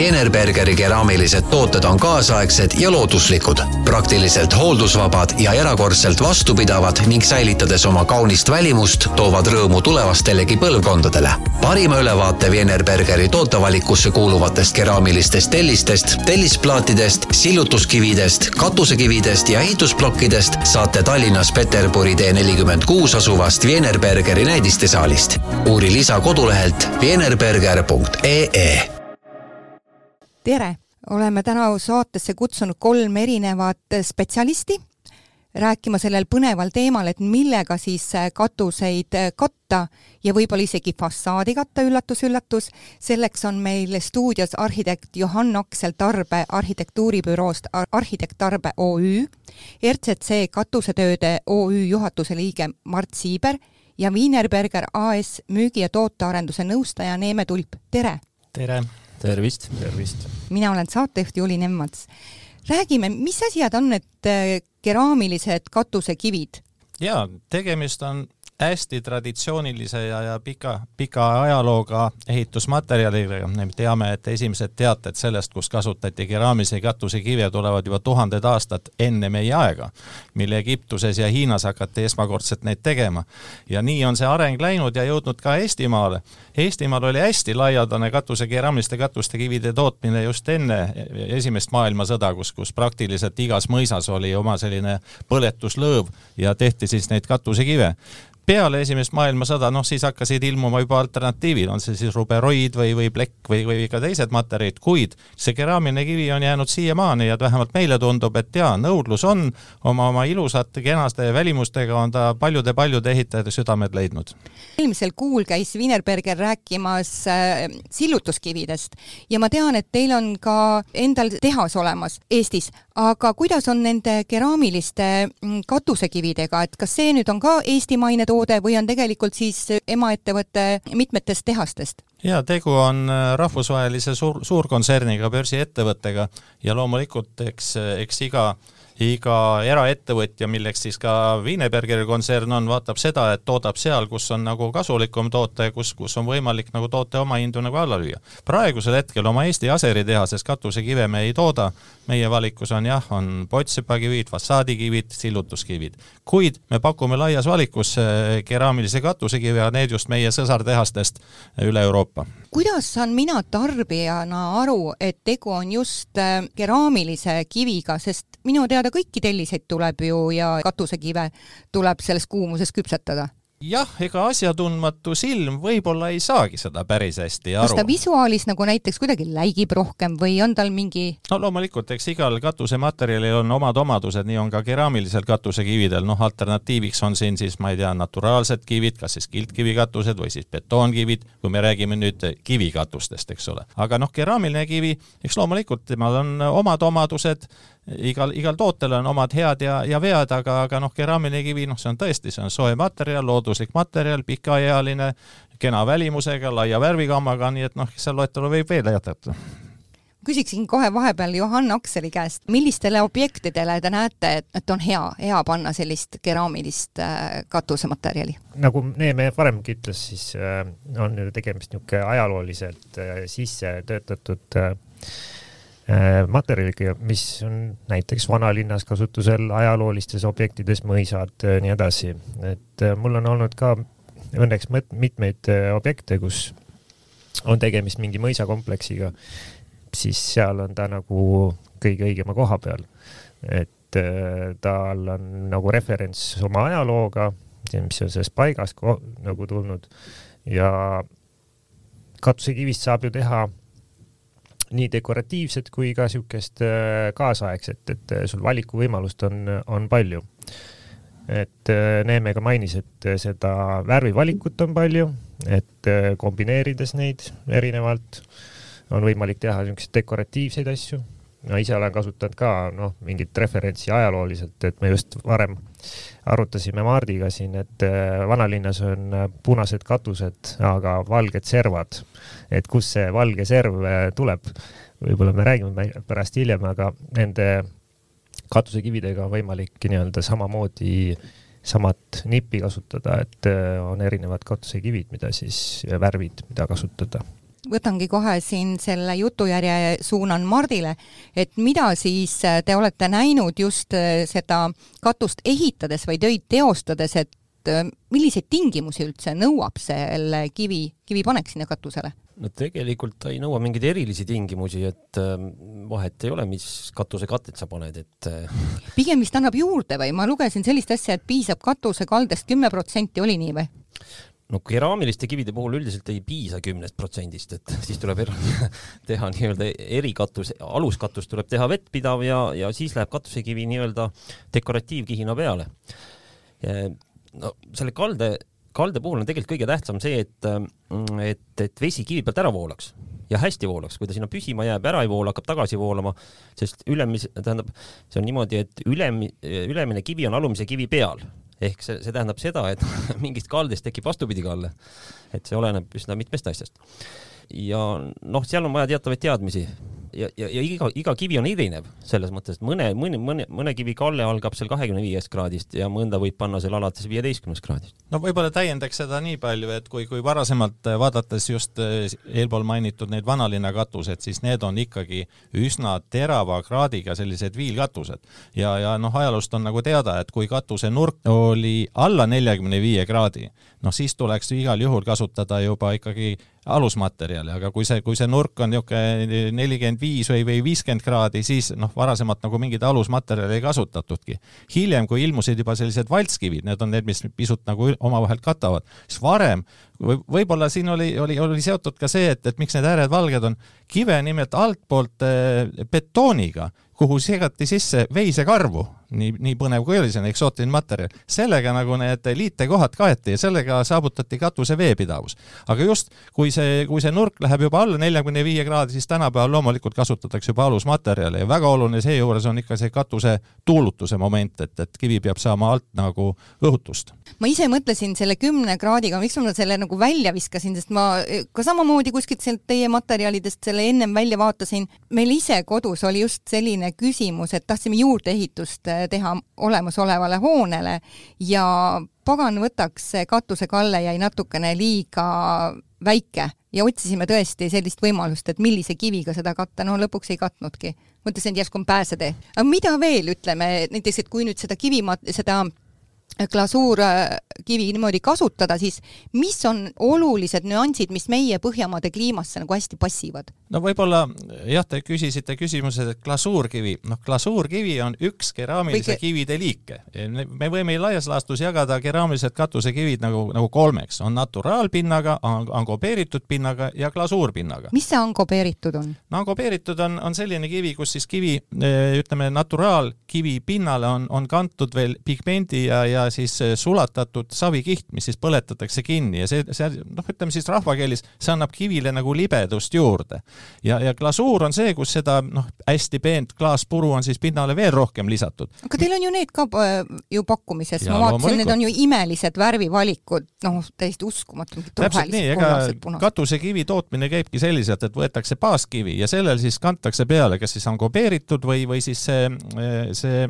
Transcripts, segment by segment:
Wienerbergeri keraamilised tooted on kaasaegsed ja looduslikud, praktiliselt hooldusvabad ja erakordselt vastupidavad ning säilitades oma kaunist välimust, toovad rõõmu tulevastelegi põlvkondadele. parima ülevaate Wienerbergeri tootevalikusse kuuluvatest keraamilistest tellistest, tellisplaatidest, sillutuskividest, katusekividest ja ehitusplokkidest saate Tallinnas Peterburi tee nelikümmend kuus asuvast Wienerbergeri näidistesaalist. uuri lisa kodulehelt wienerberger.ee tere, oleme täna saatesse kutsunud kolm erinevat spetsialisti rääkima sellel põneval teemal, et millega siis katuseid katta ja võib-olla isegi fassaadi katta, üllatus-üllatus. selleks on meil stuudios arhitekt Johann Aksel Tarbe arhitektuuribüroost Arhitekt Tarbe OÜ, RCC katusetööde OÜ juhatuse liige Mart Siiber ja Wienerberger AS müügi- ja tootearenduse nõustaja Neeme Tulp, tere! tere! Tervist! tervist! mina olen saatejuht Juli Nemmats. räägime, mis asjad on need äh, keraamilised katusekivid? jaa, tegemist on hästi traditsioonilise ja, ja pika, pika ajalooga ehitusmaterjalidega. me teame, et esimesed teated sellest, kus kasutati keraamilisi katusekive, tulevad juba tuhanded aastad enne meie aega, mil Egiptuses ja Hiinas hakati esmakordselt neid tegema. ja nii on see areng läinud ja jõudnud ka Eestimaale. Eestimaal oli hästi laialdane katuse, keraamiliste katuste kivide tootmine just enne esimest maailmasõda, kus, kus praktiliselt igas mõisas oli oma selline põletuslõõv ja tehti siis neid katusekive peale esimest maailmasõda, noh siis hakkasid ilmuma juba alternatiivid, on see siis ruberoid või, või plekk või, või ka teised materjalid, kuid see keraamiline kivi on jäänud siiamaani ja vähemalt meile tundub, et jaa, nõudlus on, oma, oma ilusate kenaste välimustega on ta paljude-paljude ehitajate südamed leidnud. eelmisel kuul käis Wienerberger rääkimas äh, sillutuskividest ja ma tean, et teil on ka endal tehas olemas Eestis, aga kuidas on nende keraamiliste mm, katusekividega, et kas see nüüd on ka eestimaine toode, toode või on tegelikult siis emaettevõte mitmetest tehastest? ja tegu on äh, rahvusvahelise suur, suurkontserniga, börsiettevõttega ja loomulikult eks, eks iga äh, iga eraettevõtja, milleks siis ka Wienerbergeri kontsern on, vaatab seda, et toodab seal, kus on nagu kasulikum toota ja kus, kus on võimalik nagu toote omahindu nagu alla lüüa. praegusel hetkel oma Eesti Aseri tehases katusekive me ei tooda, meie valikus on jah, on potsepakivid, fassaadikivid, sillutuskivid. kuid me pakume laias valikus eh, keraamilisi katusekive ja need just meie sõsartehastest üle Euroopa kuidas saan mina tarbijana aru, et tegu on just äh, keraamilise kiviga, sest minu teada kõiki telliseid tuleb ju ja katusekive tuleb selles kuumuses küpsetada jah, ega asjatundmatu silm võib-olla ei saagi seda päris hästi aru. kas ta visuaalis nagu näiteks kuidagi läigib rohkem või on tal mingi? no loomulikult, eks igal katusematerjalil on omad omadused, nii on ka keraamilisel katusekividel, noh alternatiiviks on siin siis, ma ei tea, naturaalsed kivid, kas siis kildkivikatused või siis betoonkivid, kui me räägime nüüd kivikatustest, eks ole. aga noh, keraamiline kivi, eks loomulikult temal on omad omadused, igal, igal tootel on omad head ja, ja vead, aga, aga noh, keraamiline kivi, noh, see on tõesti, see on soe materjal, looduslik materjal, pikaealine, kena välimusega, laia värvigammaga, nii et noh, seal loetelu võib veel jätkata küsiksin kohe vahepeal Johann Akseli käest, millistele objektidele te näete, et on hea, hea panna sellist keraamilist äh, katusematerjali? nagu Neeme varemgi ütles, siis äh, on ju tegemist niisugune ajalooliselt äh, sisse töötatud materjaliga, mis on näiteks vanalinnas kasutusel, ajaloolistes objektides, mõisad, äh, nii edasi. et äh, mul on olnud ka õnneks mitmeid objekte, kus on tegemist mingi mõisakompleksiga, siis seal on ta nagu kõige õigema koha peal. et tal on nagu referents oma ajalooga, mis on sellest paigast nagu tulnud ja katusekivist saab ju teha nii dekoratiivset kui ka siukest äh, kaasaegset, et äh, sul valikuvõimalust on, on palju. et äh, Neeme ka mainis, et seda värvivalikut on palju, et kombineerides neid erinevalt on võimalik teha niisuguseid dekoratiivseid asju. Ma ise olen kasutanud ka noh, mingit referentsi ajalooliselt, et me just varem arutasime Mardiga siin, et vanalinnas on punased katused, aga valged servad et kust see valge serv äh, tuleb. võib-olla me räägime pärast hiljem, aga nende katusekividega on võimalik nii-öelda samamoodi samat nippi kasutada, et äh, on erinevad katusekivid, mida siis, värvid, mida kasutada võtangi kohe siin selle jutujärje, suunan Mardile, et mida siis äh, te olete näinud just äh, seda katust ehitades või töid teostades, et äh, milliseid tingimusi üldse nõuab selle kivi, kivipanek sinna katusele? no tegelikult ta ei nõua mingeid erilisi tingimusi, et vahet ei ole, mis katusekatted sa paned, et pigem vist annab juurde või ma lugesin sellist asja, et piisab katusekaldest kümme protsenti, oli nii või? No keraamiliste kivide puhul üldiselt ei piisa kümnest protsendist, et siis tuleb er teha nii-öelda erikatus, aluskatus tuleb teha vettpidav ja, ja siis läheb katusekivi nii-öelda dekoratiivkihina peale. no selle kalde, kalde puhul on tegelikult kõige tähtsam see, et, et, et vesi kivi pealt ära voolaks ja hästi voolaks, kui ta sinna püsima jääb, ära ei voola, hakkab tagasi voolama, sest ülemis-, tähendab, see on niimoodi, et ülem-, ülemine kivi on alumise kivi peal ehk see, see tähendab seda, et mingist kaldest tekib vastupidi kalle. et see oleneb üsna mitmest asjast. ja noh, seal on vaja teatavaid teadmisi ja, ja, ja iga, iga kivi on erinev selles mõttes, et mõne, mõne, mõne, mõne kivi kalle algab seal kahekümne viiest kraadist ja mõnda võib panna seal alates viieteistkümnest kraadist. no võib-olla täiendaks seda nii palju, et kui, kui varasemalt vaadates just eh, eelpool mainitud neid vanalinna katused, siis need on ikkagi üsna terava kraadiga sellised viilkatused. ja, ja noh, ajaloost on nagu teada, et kui katuse nurk oli alla neljakümne viie kraadi, noh siis tuleks igal juhul kasutada juba ikkagi alusmaterjali, aga kui see, kui see nurk on niisugune nelikümmend viis või, või viiskümmend kraadi, siis noh, varasemalt nagu mingit alusmaterjali ei kasutatudki. hiljem, kui ilmusid juba sellised valtskivid, need on need, mis pisut nagu omavahel katavad, siis varem või võib-olla siin oli, oli, oli seotud ka see, et, et miks need ääred valged on, kive nimelt altpoolt eh, betooniga kuhu segati sisse veisekarvu, nii, nii põnev kui oli, see on eksootiline materjal. sellega nagu need liitekohad kaeti ja sellega saavutati katuse veepidavus. aga just, kui see, kui see nurk läheb juba alla neljakümne viie kraadi, siis tänapäeval loomulikult kasutatakse juba alusmaterjali ja väga oluline seejuures on ikka see katuse tuulutuse moment, et, et kivi peab saama alt nagu õhutust. Ma ise mõtlesin selle kümne kraadiga, miks ma selle nagu välja viskasin, sest ma ka samamoodi kuskilt sealt teie materjalidest selle ennem välja vaatasin. meil ise kodus oli just selline küsimus, et tahtsime juurdeehitust äh, teha olemasolevale hoonele ja pagan võtaks, see katusekalle jäi natukene liiga väike ja otsisime tõesti sellist võimalust, et millise kiviga seda katta, no lõpuks ei katnudki. mõtlesin, et järsku on pääsetee. aga mida veel, ütleme näiteks, et kui nüüd seda kivimat-, seda glasuurkivi äh, niimoodi kasutada, siis mis on olulised nüansid, mis meie Põhjamaade kliimasse nagu hästi passivad? no võib-olla jah, te küsisite küsimuse, et glasuurkivi, noh, glasuurkivi on üks keraamilise Või... kivide liike. me võime laias laastus jagada keraamilised katusekivid nagu, nagu kolmeks, on naturaalpinnaga, angobeeritud pinnaga ja glasuurpinnaga. mis see angobeeritud on? no angobeeritud on, on selline kivi, kus siis kivi, ütleme, naturaalkivi pinnale on, on kantud veel pigmendi ja, ja siis sulatatud savikiht, mis siis põletatakse kinni ja see, see noh, ütleme siis rahvakeeles, see annab kivile nagu libedust juurde. ja, ja glasuur on see, kus seda noh, hästi peent klaaspuru on siis pinnale veel rohkem lisatud. aga teil on ju need ka äh, ju pakkumises, ma vaatasin, need on ju imelised värvivalikud, noh, täiesti uskumatu. täpselt nii, ega katusekivi tootmine käibki selliselt, et võetakse baaskivi ja sellel siis kantakse peale, kas siis on kobeeritud või, või siis see, see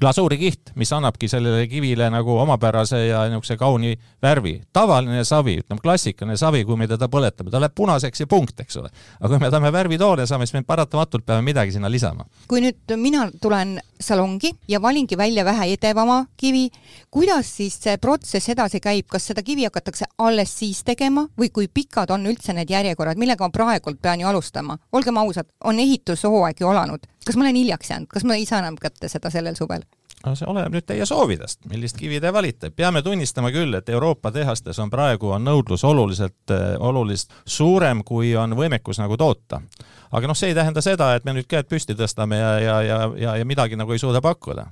glasuurikiht, mis annabki sellele kivile nagu omapärase ja niisuguse kauni värvi. tavaline savi, ütleme klassikaline savi, kui me teda põletame, ta läheb punaseks ja punkt, eks ole. aga kui me tahame värvitoone saama, siis me paratamatult peame midagi sinna lisama. kui nüüd mina tulen salongi ja valingi välja vähe edevama kivi, kuidas siis see protsess edasi käib, kas seda kivi hakatakse alles siis tegema või kui pikad on üldse need järjekorrad, millega ma praegult pean ju alustama? olgem ausad, on ehitushooaeg ju alanud kas ma olen hiljaks jäänud, kas ma ei saa enam kätte seda sellel suvel? no see oleneb nüüd teie soovidest, millist kivi te valite. peame tunnistama küll, et Euroopa tehastes on praegu, on nõudlus oluliselt, eh, oluliselt suurem, kui on võimekus nagu toota. aga noh, see ei tähenda seda, et me nüüd käed püsti tõstame ja, ja, ja, ja, ja midagi nagu ei suuda pakkuda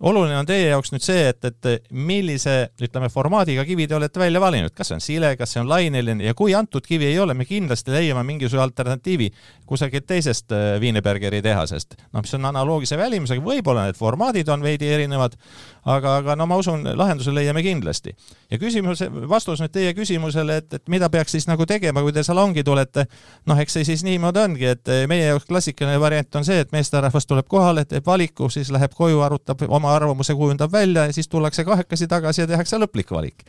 oluline on teie jaoks nüüd see, et, et millise, ütleme, formaadiga kivi te olete välja valinud, kas see on sile, kas see on laineline ja kui antud kivi ei ole, me kindlasti leiame mingisuguse alternatiivi kusagilt teisest äh, Wienerbergeri tehasest. noh, mis on analoogise välimusega, võib-olla need formaadid on veidi erinevad, aga, aga no ma usun, lahenduse leiame kindlasti. ja küsimus, vastus nüüd teie küsimusele, et, et mida peaks siis nagu tegema, kui te salongi tulete, noh, eks see siis niimoodi ongi, et meie jaoks klassikaline variant on see, et meesterahvas tuleb kohale, teeb valiku, siis läheb koju, arutab oma oma arvamuse kujundab välja ja siis tullakse kahekesi tagasi ja tehakse lõplik valik.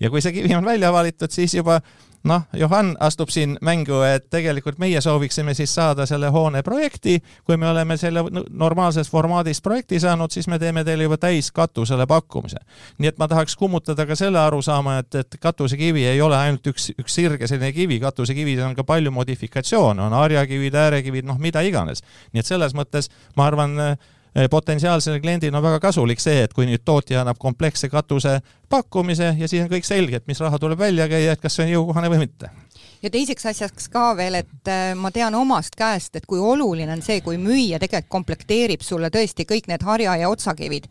ja kui see kivi on välja valitud, siis juba noh, Johan astub siin mängu, et tegelikult meie sooviksime siis saada selle hoone projekti, kui me oleme selle normaalses formaadis projekti saanud, siis me teeme teile juba täiskatusele pakkumise. nii et ma tahaks kummutada ka selle arusaama, et, et katusekivi ei ole ainult üks, üks sirge selline kivi, katusekivis on ka palju modifikatsioone, on harjakivid, äärekivid, noh, mida iganes. nii et selles mõttes ma arvan, potentsiaalsele kliendile on väga kasulik see, et kui nüüd tootja annab kompleksse katuse pakkumise ja siis on kõik selge, et mis raha tuleb välja käia, et kas see on jõukohane või mitte ja teiseks asjaks ka veel, et eh, ma tean omast käest, et kui oluline on see, kui müüja tegelikult komplekteerib sulle tõesti kõik need harja- ja otsakivid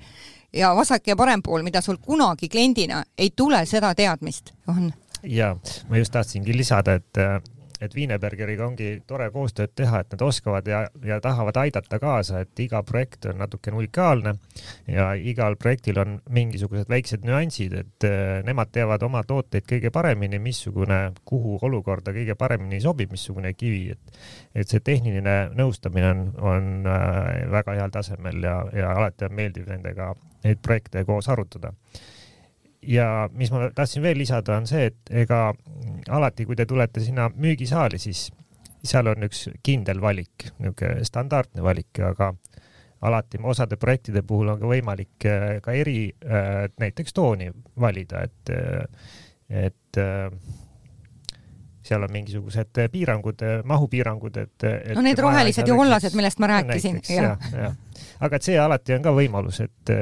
ja vasak ja parem pool, mida sul kunagi kliendina ei tule seda teadmist, on. ja ma just tahtsingi lisada, et eh, et Wienerbergeriga ongi tore koostööd teha, et nad oskavad ja, ja tahavad aidata kaasa, et iga projekt on natukene unikaalne ja igal projektil on mingisugused väiksed nüansid, et äh, nemad teavad oma tooteid kõige paremini, missugune, kuhu olukorda kõige paremini sobib, missugune kivi, et et see tehniline nõustamine on, on äh, väga heal tasemel ja, ja alati on meeldiv nendega neid projekte koos arutada ja mis ma tahtsin veel lisada, on see, et ega alati, kui te tulete sinna müügisaali, siis seal on üks kindel valik, niisugune standardne valik, aga alati osade projektide puhul on ka võimalik äh, ka eri äh, näiteks tooni valida, et, äh, et seal on mingisugused piirangud, mahupiirangud, et, et. no need rohelised ja kollased, millest ma rääkisin. jah, jah aga et see alati on ka võimalus, et,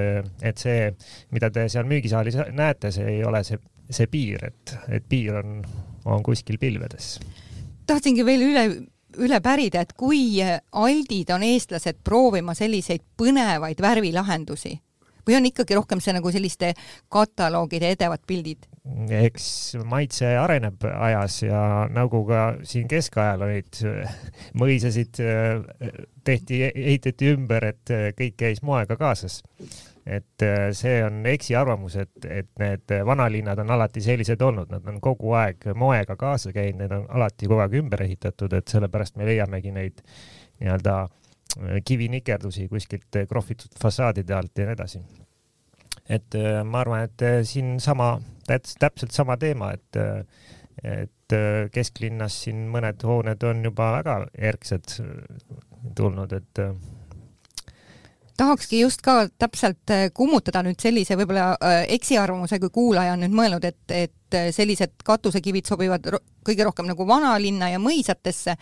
et see, mida te seal müügisaalis näete, see ei ole see, see piir, et, et piir on, on kuskil pilvedes. tahtsingi veel üle, üle pärida, et kui aldid on eestlased proovima selliseid põnevaid värvilahendusi või on ikkagi rohkem see nagu selliste kataloogide edevad pildid? Eks maitse areneb ajas ja nagu ka siin keskajal olid mõisasid, tehti, ehitati ümber, et kõik käis moega kaasas. et see on eksiarvamus, et, et need vanalinnad on alati sellised olnud, nad on kogu aeg moega kaasa käinud, need on alati kogu aeg ümber ehitatud, et sellepärast me leiamegi neid nii-öelda kivinikerdusi kuskilt krohvitud fassaadide alt ja nii edasi et äh, ma arvan, et äh, siin sama, täpselt sama teema, et äh, et kesklinnas siin mõned hooned on juba väga erksed tulnud, et tahakski just ka täpselt kummutada nüüd sellise võib-olla eksiarvamuse, kui kuulaja on nüüd mõelnud, et, et sellised katusekivid sobivad kõige rohkem nagu vanalinna ja mõisatesse,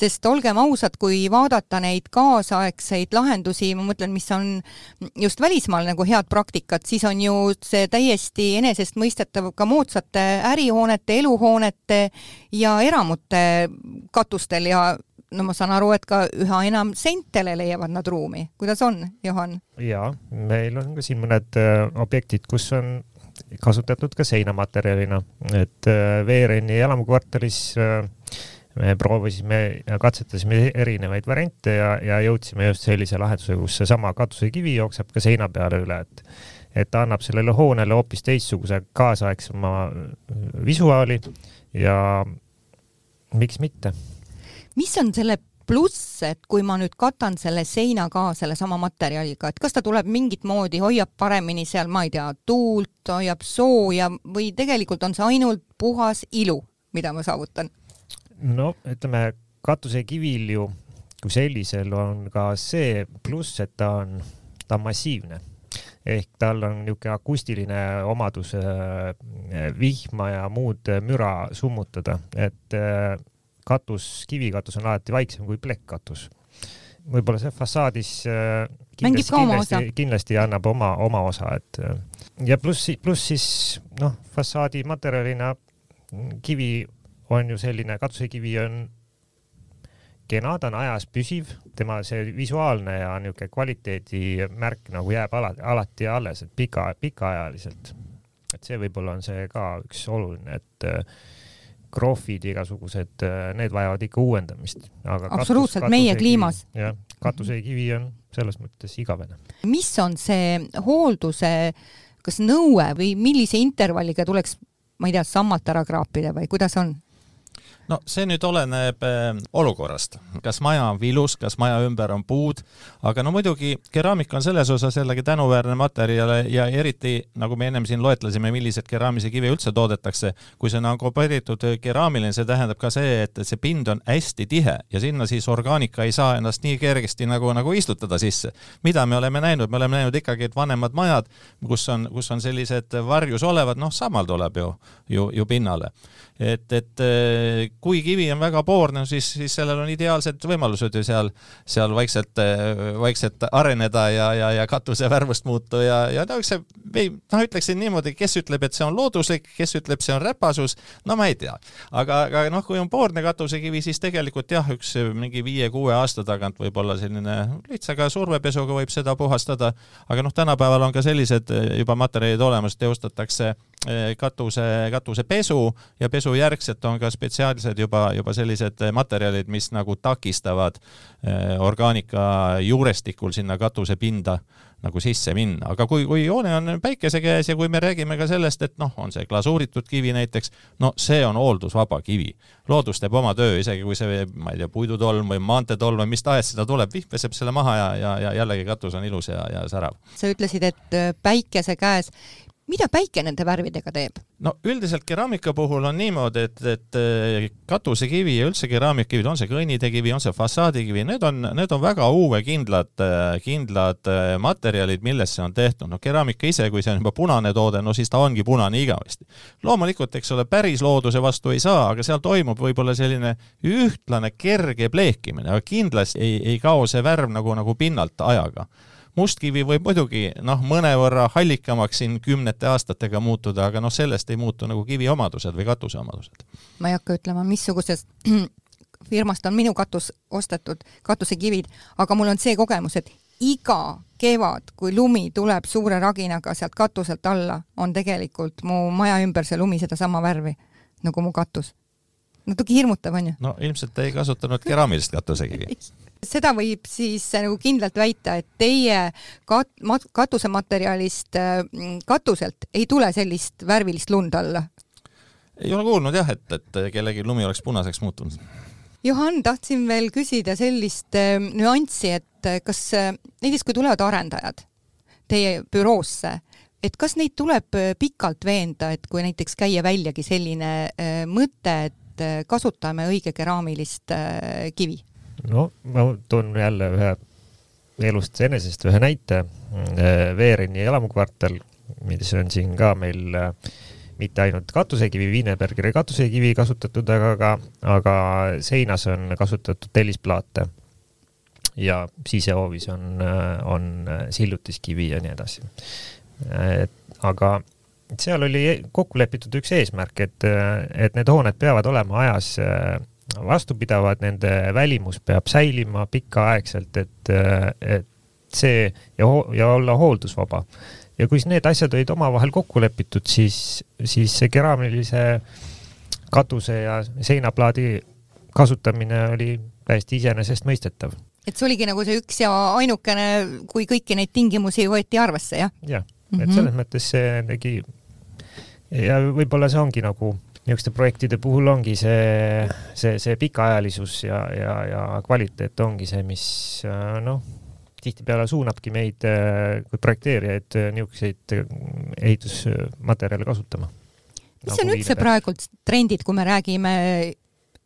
sest olgem ausad, kui vaadata neid kaasaegseid lahendusi, ma mõtlen, mis on just välismaal nagu head praktikat, siis on ju see täiesti enesestmõistetav ka moodsate ärihoonete, eluhoonete ja eramute katustel ja no ma saan aru, et ka üha enam seintele leiavad nad ruumi. kuidas on, Johan? jaa, meil on ka siin mõned äh, objektid, kus on kasutatud ka seinamaterjalina, et äh, Veereni elamukvartalis äh, me proovisime ja katsetasime erinevaid variante ja, ja jõudsime just sellise lahenduse, kus seesama katusekivi jookseb ka seina peale üle, et et ta annab sellele hoonele hoopis teistsuguse kaasaegsema visuaali ja miks mitte. mis on selle pluss, et kui ma nüüd katan selle seina ka sellesama materjaliga, et kas ta tuleb mingit moodi, hoiab paremini seal, ma ei tea, tuult, hoiab sooja või tegelikult on see ainult puhas ilu, mida ma saavutan? no ütleme, katusekivil ju kui sellisel on ka see pluss, et ta on, ta on massiivne ehk tal on niisugune akustiline omadus äh, vihma ja muud müra summutada, et äh, katus, kivikatus on alati vaiksem kui plekkkatus. võib-olla see fassaadis äh, kindlasti, kindlasti, kindlasti annab oma, oma osa, et ja pluss, pluss siis noh, fassaadi materjalina kivi on ju selline, katusekivi on kena, ta on ajas püsiv, tema see visuaalne ja niisugune kvaliteedimärk nagu jääb alati, alati alles, et pika, pikaajaliselt. et see võib-olla on see ka üks oluline, et äh, krohvid igasugused, äh, need vajavad ikka uuendamist. absoluutselt, meie kliimas. jah, katusekivi on selles mõttes igavene. mis on see hoolduse kas nõue või millise intervalliga tuleks, ma ei tea, sammalt ära kraapida või kuidas on? No see nüüd oleneb äh, olukorrast, kas maja on vilus, kas maja ümber on puud, aga no muidugi keraamika on selles osas jällegi tänuväärne materjal ja eriti nagu me ennem siin loetlesime, millised keraamilisi kive üldse toodetakse, kui see on kopeeritud keraamiline, see tähendab ka see, et see pind on hästi tihe ja sinna siis orgaanika ei saa ennast nii kergesti nagu, nagu istutada sisse. mida me oleme näinud, me oleme näinud ikkagi, et vanemad majad, kus on, kus on sellised varjus olevad, noh, sammal tuleb ju, ju, ju pinnale et, et eh, kui kivi on väga poorne, siis, siis sellel on ideaalsed võimalused ju seal, seal vaikselt, eh, vaikselt areneda ja, ja, ja katuse värvust muuta ja, ja no eks see, noh, ütleksin niimoodi, kes ütleb, et see on looduslik, kes ütleb, see on räpasus, no ma ei tea. aga, aga noh, kui on poorne katusekivi, siis tegelikult jah, üks mingi viie-kuue aasta tagant võib-olla selline lihtsaga survepesuga võib seda puhastada, aga noh, tänapäeval on ka sellised juba materjalid olemas, teostatakse Eh, katuse, katusepesu ja pesujärgselt on ka spetsiaalsed juba, juba sellised materjalid, mis nagu takistavad eh, orgaanika juurestikul sinna katusepinda nagu sisse minna, aga kui, kui joone on päikese käes ja kui me räägime ka sellest, et noh, on see glasuuritud kivi näiteks, no see on hooldusvaba kivi. loodus teeb oma töö, isegi kui see, ma ei tea, puidutolm või maanteetolm või mis tahes seda tuleb, vihm peseb selle maha ja, ja, ja jällegi katus on ilus ja, ja särav. sa ütlesid, et päikese käes mida päike nende värvidega teeb? no üldiselt keraamika puhul on niimoodi, et, et eh, katusekivi ja üldse keraamikakivid, on see kõnniteekivi, on see fassaadikivi, need on, need on väga uuekindlad, eh, kindlad eh, materjalid, millest see on tehtud. no keraamika ise, kui see on juba punane toode, no siis ta ongi punane igavesti. loomulikult, eks ole, päris looduse vastu ei saa, aga seal toimub võib-olla selline ühtlane kerge pleekimine, aga kindlasti ei, ei kao see värv nagu, nagu pinnalt ajaga mustkivi võib muidugi noh, mõnevõrra hallikamaks siin kümnete aastatega muutuda, aga noh, sellest ei muutu nagu kivi omadused või katuse omadused. ma ei hakka ütlema, missugusest firmast on minu katus ostetud, katusekivid, aga mul on see kogemus, et iga kevad, kui lumi tuleb suure raginaga sealt katuselt alla, on tegelikult mu maja ümber see lumi sedasama värvi nagu mu katus. Natuke hirmutav, onju. no ilmselt ei kasutanud keraamilist katusekivi seda võib siis äh, nagu kindlalt väita, et teie kat-, mat-, katusematerjalist, äh, katuselt ei tule sellist värvilist lund alla? ei ole kuulnud jah, et, et kellelgi lumi oleks punaseks muutunud. Johan, tahtsin veel küsida sellist äh, nüanssi, et kas näiteks kui tulevad arendajad teie büroosse, et kas neid tuleb pikalt veenda, et kui näiteks käia väljagi selline mõte, et kasutame õige keraamilist kivi? no ma toon jälle ühe elust enesest ühe näite. Veereni elamukvartal, mis on siin ka meil äh, mitte ainult katusekivi, Wienerbergeri katusekivi kasutatud, aga ka, aga seinas on kasutatud tellisplaate. ja sisehoovis on, äh, on sillutiskivi ja nii edasi. aga seal oli kokku lepitud üks eesmärk, et, et need hooned peavad olema ajas äh, vastupidavad, nende välimus peab säilima pikaaegselt, et, et see ja, ja olla hooldusvaba. ja kui need asjad olid omavahel kokku lepitud, siis, siis see keraamilise katuse ja seinaplaadi kasutamine oli täiesti iseenesestmõistetav. et see oligi nagu see üks ja ainukene, kui kõiki neid tingimusi võeti arvesse, jah? jah, et mhm. selles mõttes see tegi ja võib-olla see ongi nagu niisuguste projektide puhul ongi see, see, see pikaajalisus ja, ja, ja kvaliteet ongi see, mis noh, tihtipeale suunabki meid kui projekteerijaid niisuguseid ehitusmaterjale kasutama. mis nagu on üldse praegu trendid, kui me räägime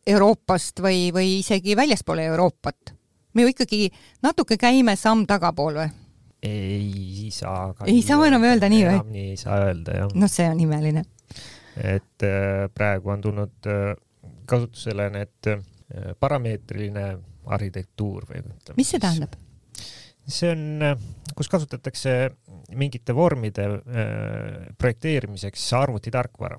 Euroopast või, või isegi väljaspool Euroopat? me ju ikkagi natuke käime samm tagapool või? Ei saa. ei saa enam öelda nii või? nii ei saa öelda, jah. noh, see on imeline et äh, praegu on tulnud äh, kasutusele need äh, parameetriline arhitektuur või ütleme. mis see tähendab? see on, kus kasutatakse mingite vormide projekteerimiseks arvutitarkvara.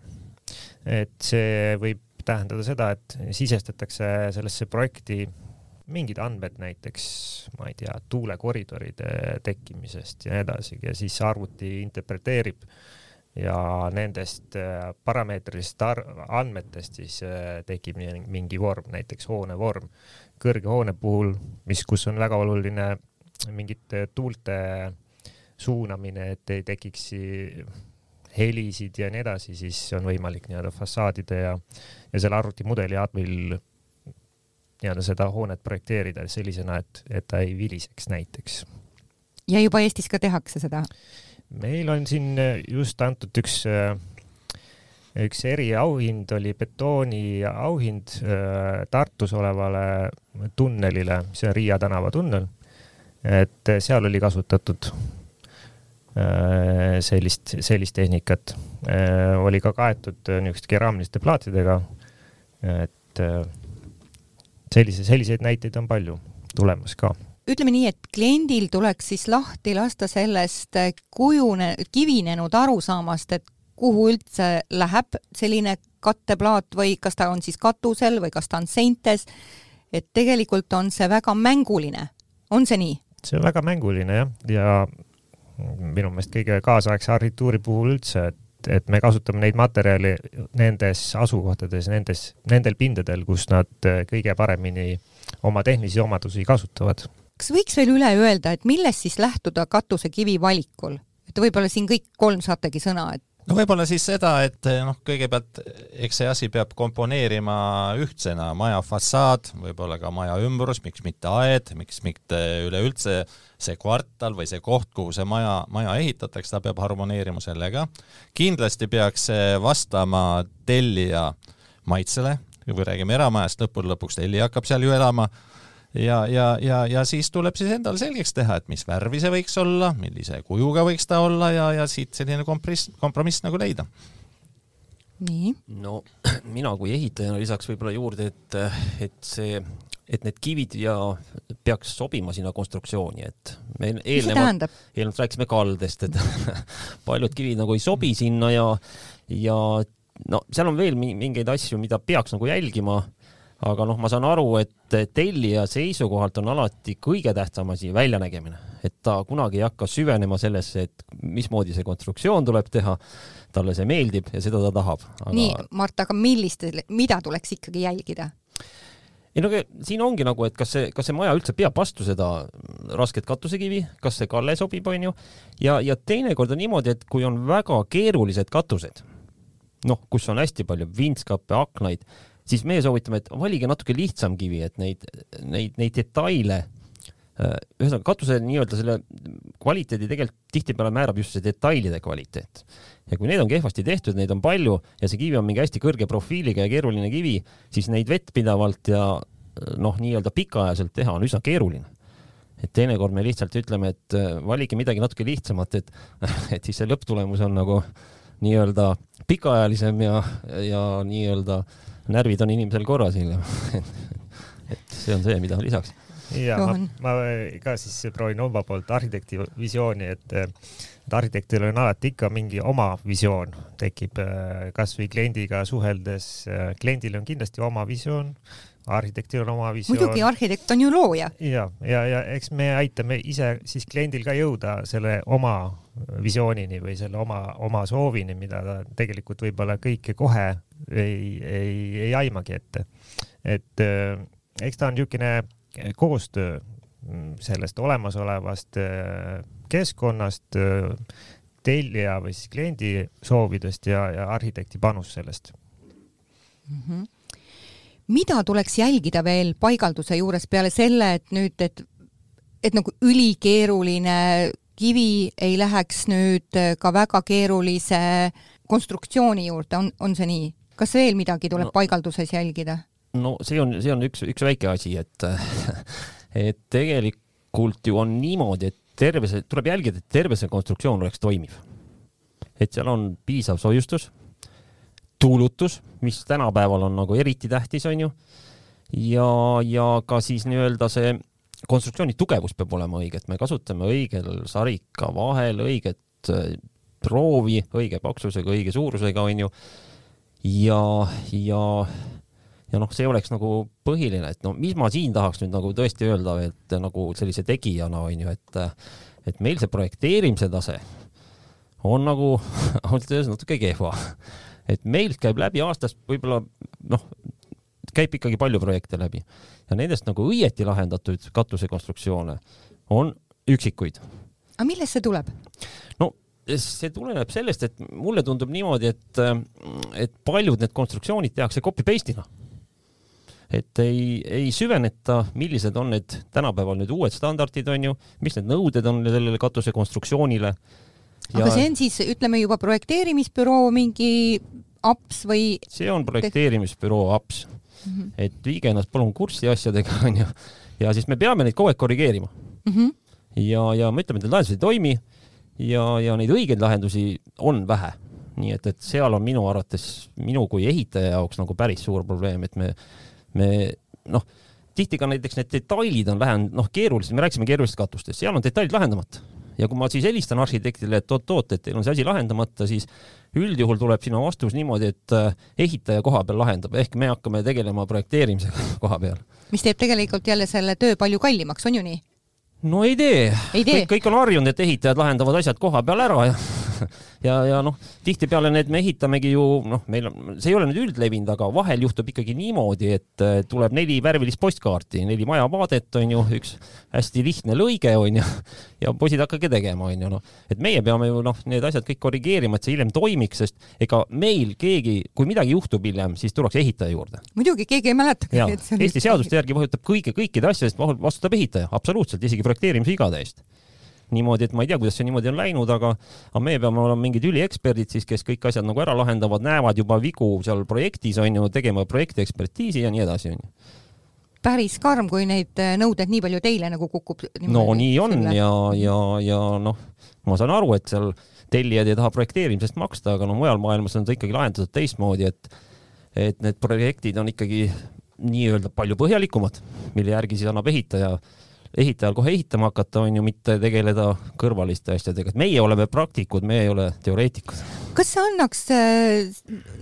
et see võib tähendada seda, et sisestatakse sellesse projekti mingid andmed näiteks, ma ei tea, tuulekoridoride tekkimisest ja nii edasi ja siis arvuti interpreteerib ja nendest äh, parameetrilistest andmetest siis äh, tekib mingi vorm, näiteks hoone vorm. kõrge hoone puhul, mis, kus on väga oluline mingite tuulte suunamine, et ei tekiks helisid ja nii edasi, siis on võimalik nii-öelda fassaadide ja, ja selle arvutimudeli abil nii-öelda seda hoonet projekteerida sellisena, et, et ta ei viliseks näiteks. ja juba Eestis ka tehakse seda? meil on siin just antud üks, üks eriauhind oli betooni auhind äh, Tartus olevale tunnelile, see on Riia tänava tunnel. et seal oli kasutatud äh, sellist, sellist tehnikat. Äh, oli ka kaetud niisuguste keraamiliste plaatidega. et sellise, selliseid näiteid on palju tulemas ka. Ütleme nii, et kliendil tuleks siis lahti lasta sellest kujune, kivinenud arusaamast, et kuhu üldse läheb selline katteplaat või kas ta on siis katusel või kas ta on seintes, et tegelikult on see väga mänguline, on see nii? see on väga mänguline jah, ja minu meelest kõige kaasaegse arhitektuuri puhul üldse, et et, et me kasutame neid materjale nendes asukohtades, nendes, nendel pindadel, kus nad äh, kõige paremini oma tehnilisi omadusi kasutavad. kas võiks veel üle öelda, et millest siis lähtuda katusekivi valikul? et võib-olla siin kõik kolm saategi sõna, et no võib-olla siis seda, et noh, kõigepealt eks see asi peab komponeerima ühtsena, maja fassaad, võib-olla ka maja ümbrus, miks mitte aed, miks mitte üleüldse see kvartal või see koht, kuhu see maja, maja ehitatakse, ta peab harmoneerima sellega. kindlasti peaks see vastama tellija maitsele, kui räägime eramajast, lõppude lõpuks tellija hakkab seal ju elama ja, ja, ja, ja siis tuleb siis endale selgeks teha, et mis värvi see võiks olla, millise kujuga võiks ta olla ja, ja siit selline kompromiss, kompromiss nagu leida. nii. no mina kui ehitajana lisaks võib-olla juurde, et, et see, et need kivid ja peaks sobima sinna konstruktsiooni, et me eelnevalt, eelnevalt rääkisime kaldest, et paljud kivid nagu ei sobi sinna ja, ja no seal on veel mingeid asju, mida peaks nagu jälgima aga noh, ma saan aru, et tellija seisukohalt on alati kõige tähtsam asi väljanägemine, et ta kunagi ei hakka süvenema sellesse, et mismoodi see konstruktsioon tuleb teha. talle see meeldib ja seda ta tahab aga.... nii, Mart, aga millist, mida tuleks ikkagi jälgida? ei no siin ongi nagu, et kas see, kas see maja üldse peab vastu seda rasket katusekivi, kas see kalle sobib, onju. ja, ja teinekord on niimoodi, et kui on väga keerulised katused, noh, kus on hästi palju vintskappe, aknaid siis meie soovitame, et valige natuke lihtsam kivi, et neid, neid, neid detaile äh, ühesõnaga katuse nii-öelda selle kvaliteedi tegelikult tihtipeale määrab just see detailide kvaliteet. ja kui need on kehvasti tehtud, neid on palju ja see kivi on mingi hästi kõrge profiiliga ja keeruline kivi, siis neid vettpidavalt ja noh, nii-öelda pikaajaliselt teha on üsna keeruline. et teinekord me lihtsalt ütleme, et äh, valige midagi natuke lihtsamat, et, et siis see lõpptulemus on nagu nii-öelda pikaajalisem ja, ja nii-öelda äh, närvid on inimesel korras hiljem et see on see, mida lisaks. ja ma, ma ka siis proovin oma poolt arhitekti visiooni, et, et arhitektil on alati ikka mingi oma visioon, tekib äh, kasvõi kliendiga suheldes. Kliendil on kindlasti oma visioon, arhitektil on oma visioon. muidugi, arhitekt on ju looja. ja, ja, ja eks me aitame ise siis kliendil ka jõuda selle oma visioonini või selle oma, oma soovini, mida ta tegelikult võib-olla kõike kohe ei, ei, ei aimagi ette. et äh, eks ta on niisugune koostöö sellest olemasolevast äh, keskkonnast, äh, tellija või siis kliendi soovidest ja, ja arhitekti panus sellest mm. -hmm. Mida tuleks jälgida veel paigalduse juures peale selle, et nüüd, et, et nagu ülikeeruline kivi ei läheks nüüd äh, ka väga keerulise konstruktsiooni juurde, on, on see nii? kas veel midagi tuleb no, paigalduses jälgida? no see on, see on üks, üks väike asi, et et tegelikult ju on niimoodi, et terve see, tuleb jälgida, et terve see konstruktsioon oleks toimiv. et seal on piisav soojustus, tuulutus, mis tänapäeval on nagu eriti tähtis, onju, ja, ja ka siis nii-öelda see konstruktsiooni tugevus peab olema õige, et me kasutame õigel sarika vahel õiget proovi, äh, õige paksusega, õige suurusega, onju. ja, ja, ja noh, see oleks nagu põhiline, et no mis ma siin tahaks nüüd nagu tõesti öelda, et nagu sellise tegijana onju, et, et meil see projekteerimise tase on nagu ausalt öeldes natuke kehva. Et meilt käib läbi aastast võib-olla noh, käib ikkagi palju projekte läbi ja nendest nagu õieti lahendatud katusekonstruktsioone on üksikuid. aga millest see tuleb? no see tuleneb sellest, et mulle tundub niimoodi, et, et paljud need konstruktsioonid tehakse copy-paste'ina. et ei, ei süveneta, millised on need tänapäeval need uued standardid, on ju, mis need nõuded on sellele katuse konstruktsioonile. Aga see on siis, ütleme juba projekteerimisbüroo mingi aps või? see on projekteerimisbüroo aps mm. -hmm. et viige ennast palun kurssi asjadega, on ju, ja siis me peame neid kogu aeg korrigeerima mm. -hmm. ja, ja me ütleme, et need lahendused ei toimi ja, ja neid õigeid lahendusi on vähe. nii et, et seal on minu arvates minu kui ehitaja jaoks nagu päris suur probleem, et me, me noh, tihti ka näiteks need detailid on vähem, noh, keerulised, me rääkisime keerulistest katustest, seal on detailid lahendamata ja kui ma siis helistan arhitektile, et oot-oot, et teil on see asi lahendamata, siis üldjuhul tuleb sinu vastus niimoodi, et äh, ehitaja koha peal lahendab, ehk me hakkame tegelema projekteerimisega koha peal. mis teeb tegelikult jälle selle töö palju kallimaks, on ju nii? no ei tee, tee., kõik, kõik on harjunud, et ehitajad lahendavad asjad koha peal ära ja ja, ja noh, tihtipeale need me ehitamegi ju noh, meil on, see ei ole nüüd üldlevinud, aga vahel juhtub ikkagi niimoodi, et äh, tuleb neli värvilist postkaarti, neli majavaadet on ju, üks hästi lihtne lõige on ju, ja poisid hakake tegema, on ju noh, et meie peame ju noh, need asjad kõik korrigeerima, et see hiljem toimiks, sest ega meil keegi, kui midagi juhtub hiljem, siis tullakse ehitaja juurde. muidugi, keegi ei mäletagi. Eesti seaduste järgi vastutab kõige, kõikide asjade eest vastutab ehitaja, absoluutselt, isegi projekteerimise vigade eest niimoodi, et ma ei tea, kuidas see niimoodi on läinud, aga, aga meie peame olema mingid ülieksperdid siis, kes kõik asjad nagu ära lahendavad, näevad juba vigu seal projektis on ju, tegema projekti ekspertiisi ja nii edasi on ju päris karm, kui neid äh, nõudeid nii palju teile nagu kukub. no nii on selle. ja, ja, ja noh, ma saan aru, et seal tellijad ei taha projekteerimisest maksta, aga no mujal maailmas on ta ikkagi lahendatud teistmoodi, et et need projektid on ikkagi nii-öelda palju põhjalikumad, mille järgi siis annab ehitaja ehitajal kohe ehitama hakata, on ju, mitte tegeleda kõrvaliste asjadega, et meie oleme praktikud, me ei ole teoreetikud. kas see annaks,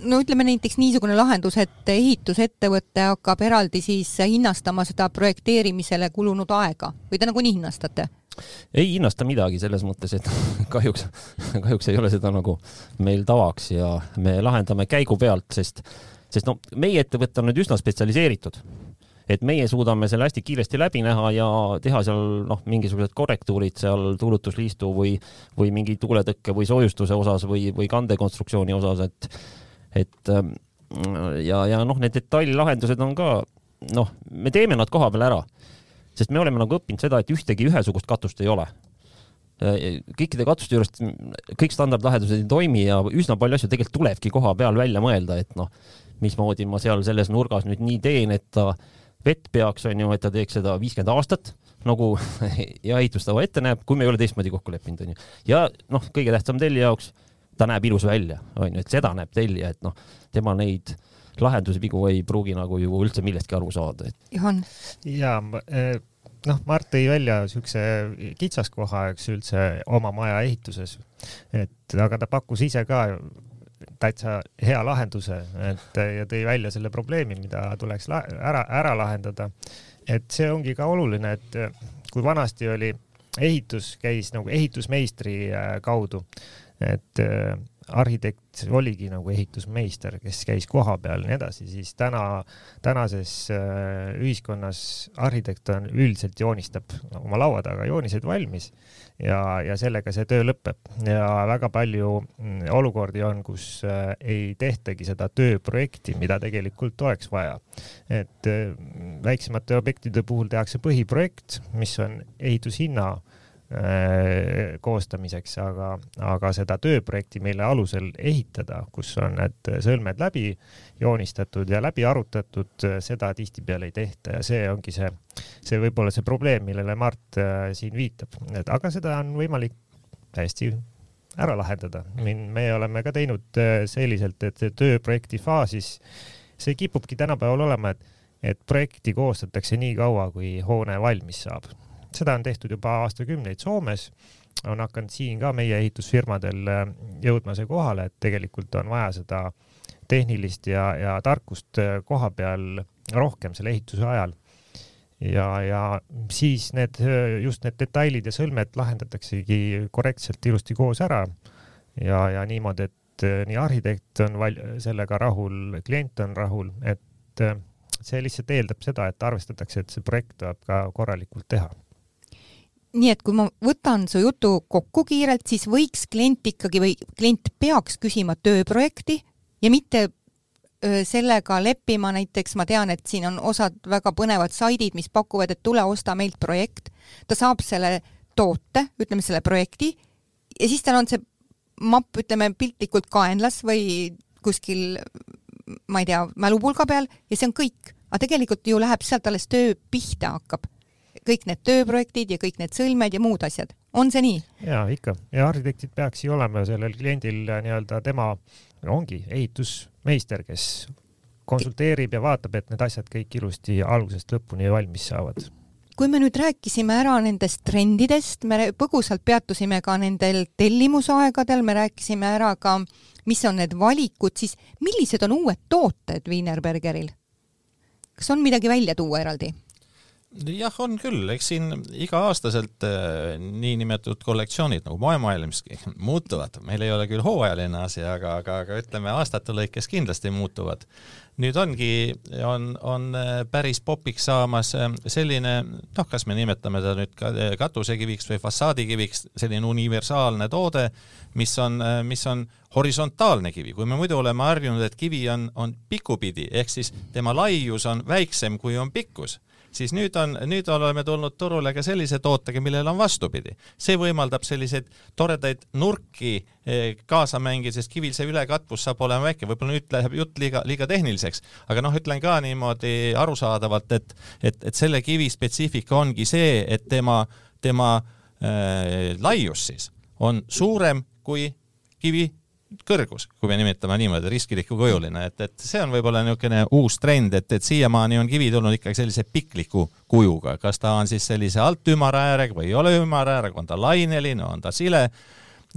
no ütleme näiteks niisugune lahendus, et ehitusettevõte hakkab eraldi siis hinnastama seda projekteerimisele kulunud aega või te nagunii hinnastate? ei hinnasta midagi selles mõttes, et kahjuks, kahjuks ei ole seda nagu meil tavaks ja me lahendame käigu pealt, sest, sest no meie ettevõte on nüüd üsna spetsialiseeritud et meie suudame selle hästi kiiresti läbi näha ja teha seal noh, mingisugused korrektuurid seal tuulutusliistu või, või mingi tuuletõkke või soojustuse osas või, või kandekonstruktsiooni osas, et, et ähm, ja, ja noh, need detaililahendused on ka noh, me teeme nad koha peal ära, sest me oleme nagu õppinud seda, et ühtegi ühesugust katust ei ole. Äh, kõikide katuste juures kõik standardlahendused ei toimi ja üsna palju asju tegelikult tulebki koha peal välja mõelda, et noh, mismoodi ma seal selles nurgas nüüd nii teen, et ta vett peaks, on ju, et ta teeks seda viiskümmend aastat, nagu ja ehitustava ette näeb, kui me ei ole teistmoodi kokku leppinud, on ju. ja noh, kõige tähtsam tellija jaoks, ta näeb ilus välja, on ju, et seda näeb tellija, et noh, tema neid lahendusi, vigu ei pruugi nagu ju üldse millestki aru saada, et. Juhan. ja eh, noh, Mart tõi välja siukse kitsaskoha, eks üldse oma maja ehituses, et aga ta pakkus ise ka täitsa hea lahenduse, et ja tõi välja selle probleemi, mida tuleks ära, ära lahendada. et see ongi ka oluline, et kui vanasti oli, ehitus käis nagu ehitusmeistri äh, kaudu, et arhitekt oligi nagu ehitusmeister, kes käis kohapeal ja nii edasi, siis täna, tänases äh, ühiskonnas arhitekt on üldiselt joonistab oma laua taga joonised valmis ja, ja sellega see töö lõpeb ja väga palju mm, olukordi on, kus äh, ei tehtagi seda tööprojekti, mida tegelikult oleks vaja. et äh, väiksemate objektide puhul tehakse põhiprojekt, mis on ehitushinna Äh, koostamiseks, aga, aga seda tööprojekti, mille alusel ehitada, kus on need sõlmed läbi joonistatud ja läbi arutatud, seda tihtipeale ei tehta ja see ongi see, see võib-olla see probleem, millele Mart äh, siin viitab, et aga seda on võimalik täiesti ära lahendada. me oleme ka teinud äh, selliselt, et tööprojekti faasis, see kipubki tänapäeval olema, et, et projekti koostatakse nii kaua, kui hoone valmis saab seda on tehtud juba aastakümneid Soomes, on hakanud siin ka meie ehitusfirmadel äh, jõudma see kohale, et tegelikult on vaja seda tehnilist ja, ja tarkust äh, koha peal rohkem selle ehituse ajal. ja, ja siis need, äh, just need detailid ja sõlmed lahendataksegi korrektselt ilusti koos ära ja, ja niimoodi, et nii arhitekt on val-, sellega rahul, klient on rahul, et see lihtsalt eeldab seda, et arvestatakse, et see projekt tuleb ka korralikult teha nii et kui ma võtan su jutu kokku kiirelt, siis võiks klient ikkagi või klient peaks küsima tööprojekti ja mitte sellega leppima, näiteks ma tean, et siin on osad väga põnevad saidid, mis pakuvad, et tule osta meilt projekt, ta saab selle toote, ütleme selle projekti, ja siis tal on see mapp, ütleme piltlikult kaenlas või kuskil ma ei tea, mälupulga peal ja see on kõik. aga tegelikult ju läheb sealt alles töö pihta hakkab. Kõik need tööprojektid ja kõik need sõlmed ja muud asjad. on see nii? jaa, ikka. ja arhitektid peaks ju olema sellel kliendil nii-öelda tema, ongi ehitusmeister, kes konsulteerib ja vaatab, et need asjad kõik ilusti algusest lõpuni valmis saavad kui me nüüd rääkisime ära nendest trendidest, me põgusalt peatusime ka nendel tellimusaegadel, me rääkisime ära ka, mis on need valikud, siis millised on uued tooted Wienerbergeril? kas on midagi välja tuua eraldi? Jah, on küll, eks siin iga-aastaselt äh, niinimetatud kollektsioonid nagu moemaailmski muutuvad, meil ei ole küll hooajaline asi, aga, aga, aga ütleme aastate lõikes kindlasti muutuvad. nüüd ongi, on, on äh, päris popiks saamas äh, selline, noh, kas me nimetame ta nüüd ka katusekiviks või fassaadikiviks, selline universaalne toode, mis on, mis on horisontaalne kivi, kui me muidu oleme harjunud, et kivi on, on pikupidi, ehk siis tema laius on väiksem, kui on pikkus siis nüüd on, nüüd oleme tulnud turule ka sellise tootega, millel on vastupidi. see võimaldab selliseid toredaid nurki eh, kaasa mängida, sest kivil see ülekatvus saab olema väike, võib-olla nüüd läheb jutt liiga, liiga tehniliseks, aga noh, ütlen ka niimoodi arusaadavalt, et, et, et selle kivi spetsiifika ongi see, et tema, tema äh, laius siis on suurem kui kivi kõrgus, kui me nimetame niimoodi, riskiliku kujuline, et, et see on võib-olla niisugune uus trend, et, et siiamaani on kivi tulnud ikkagi sellise pikliku kujuga, kas ta on siis sellise alt ümara äärega või ei ole ümara äärega, on ta laineline, on ta sile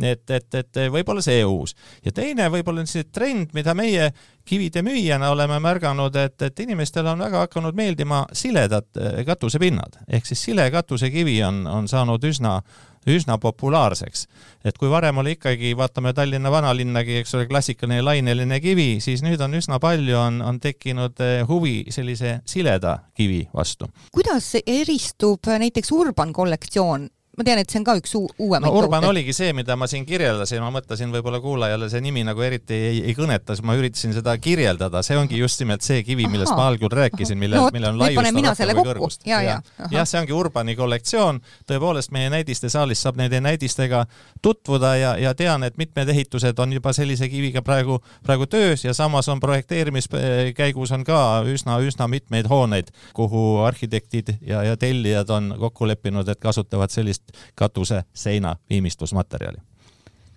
et, et, et võib-olla see uus. ja teine võib-olla on see trend, mida meie kivide müüjana oleme märganud, et, et inimestele on väga hakanud meeldima siledad katusepinnad ehk siis sile katusekivi on, on saanud üsna üsna populaarseks. et kui varem oli ikkagi, vaatame Tallinna vanalinnagi, eks ole, klassikaline laineline kivi, siis nüüd on üsna palju, on, on tekkinud eh, huvi sellise sileda kivi vastu. kuidas eristub näiteks Urban kollektsioon ma tean, et see on ka üks uuemaid no, Urban toote. oligi see, mida ma siin kirjeldasin, ma mõtlesin võib-olla kuulajale see nimi nagu eriti ei, ei kõneta, siis ma üritasin seda kirjeldada, see ongi just nimelt see kivi, millest ma algul rääkisin, mille no,, millel on laiust rohkem kui kõrgust. ja, ja, jah, see ongi Urbani kollektsioon, tõepoolest meie näidistesaalis saab nende näidistega tutvuda ja, ja tean, et mitmed ehitused on juba sellise kiviga praegu, praegu töös ja samas on projekteerimiskäigus on ka üsna-üsna mitmeid hooneid, kuhu arhitektid ja, ja tellijad on kokku leppinud, et kasutavad sellist katuse seina viimistlusmaterjali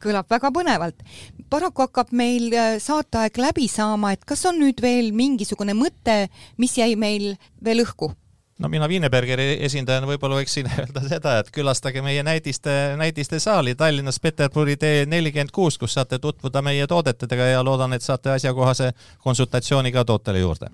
kõlab väga põnevalt. paraku hakkab meil äh, saateaeg läbi saama, et kas on nüüd veel mingisugune mõte, mis jäi meil veel õhku? no mina Wienerbergeri esindajana võib-olla võiksin öelda seda, et külastage meie näidiste, näidistesaali Tallinnas Peterburi tee nelikümmend kuus, kus saate tutvuda meie toodetega ja loodan, et saate asjakohase konsultatsiooni ka tootele juurde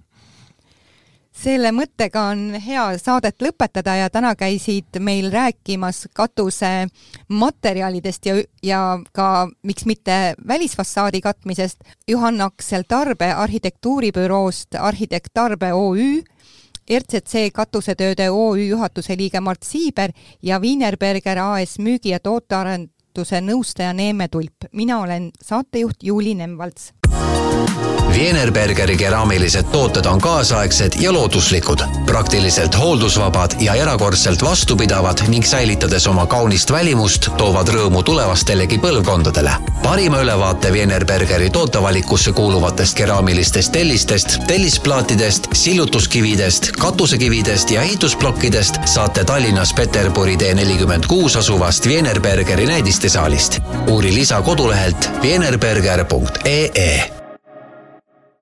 selle mõttega on hea saadet lõpetada ja täna käisid meil rääkimas katuse materjalidest ja, ja ka miks mitte välisfassaadi katmisest Juhan Aksel Tarbe arhitektuuribüroost Arhitekt Tarbe OÜ, RCC katusetööde OÜ juhatuse liige Mart Siiber ja Wienerberger AS müügi- ja tootearenduse nõustaja Neeme Tulp. mina olen saatejuht Juuli Nemvalts Wienerbergeri keraamilised tooted on kaasaegsed ja looduslikud, praktiliselt hooldusvabad ja erakordselt vastupidavad ning säilitades oma kaunist välimust, toovad rõõmu tulevastelegi põlvkondadele. parima ülevaate Wienerbergeri tootevalikusse kuuluvatest keraamilistest tellistest, tellisplaatidest, sillutuskividest, katusekividest ja ehitusplokkidest saate Tallinnas Peterburi tee nelikümmend kuus asuvast Wienerbergeri näidistesaalist. uuri lisa kodulehelt wienerberger.ee